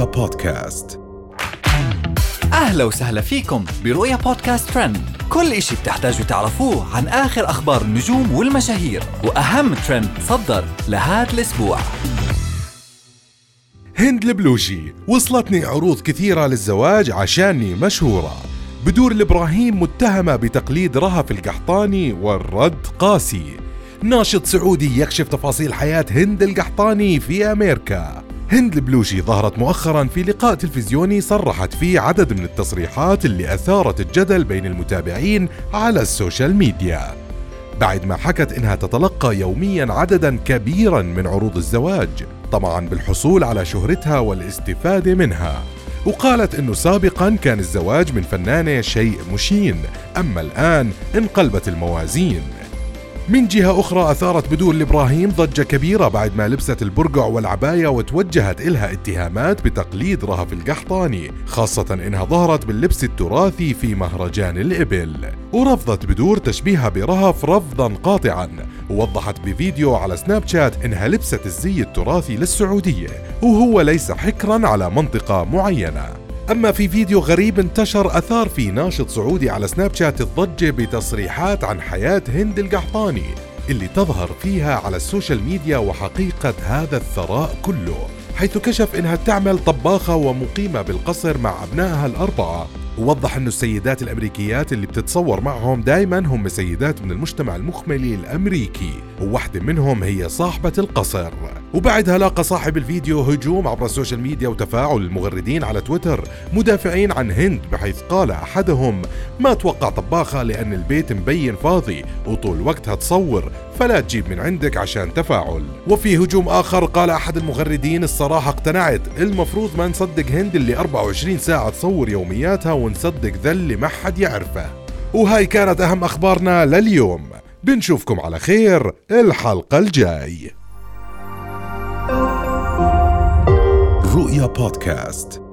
رؤيا بودكاست. أهلا وسهلا فيكم برؤيا بودكاست ترند. كل إشي بتحتاجوا تعرفوه عن آخر أخبار النجوم والمشاهير وأهم ترند صدر لهذا الأسبوع. هند البلوشي وصلتني عروض كثيرة للزواج عشاني مشهورة. بدور الإبراهيم متهمة بتقليد رهف القحطاني والرد قاسي. ناشط سعودي يكشف تفاصيل حياة هند القحطاني في أمريكا. هند البلوشي ظهرت مؤخرا في لقاء تلفزيوني صرحت فيه عدد من التصريحات اللي أثارت الجدل بين المتابعين على ال social media. بعد ما حكت إنها تتلقى يوميا عددا كبيرا من عروض الزواج طمعا بالحصول على شهرتها والاستفادة منها. وقالت إنه سابقا كان الزواج من فنانة شيء مشين أما الآن انقلبت الموازين. من جهة أخرى أثارت بدور الإبراهيم ضجة كبيرة بعد ما لبست البرقع والعباية وتوجهت إلها اتهامات بتقليد رهف القحطاني خاصة إنها ظهرت باللبس التراثي في مهرجان الإبل ورفضت بدور تشبيهها برهف رفضا قاطعا ووضحت بفيديو على سناب شات إنها لبست الزي التراثي للسعودية وهو ليس حكرا على منطقة معينة. أما في فيديو غريب انتشر أثار في ناشط سعودي على سناب شات الضجة بتصريحات عن حياة هند القحطاني اللي تظهر فيها على ال social media وحقيقة هذا الثراء كله حيث كشف إنها تعمل طباخة ومقيمة بالقصر مع أبنائها الأربعة. ووضح انه السيدات الأمريكيات اللي بتتصور معهم دائما هم سيدات من المجتمع المخملي الأمريكي. وواحدة منهم هي صاحبة القصر. وبعدها لاقى صاحب الفيديو هجوم عبر السوشيال ميديا وتفاعل المغردين على تويتر مدافعين عن هند بحيث قال أحدهم ما أتوقع طباخة لأن البيت مبين فاضي وطول وقتها تصور فلا تجيب من عندك عشان تفاعل. وفي هجوم آخر قال أحد المغردين الصراحة اقتنعت المفروض ما نصدق هند اللي 24 ساعة تصور يومياتها ونصدق ذا اللي ما حد يعرفه. وهاي كانت أهم أخبارنا لليوم. بنشوفكم على خير الحلقة الجاي. رؤيا بودكاست.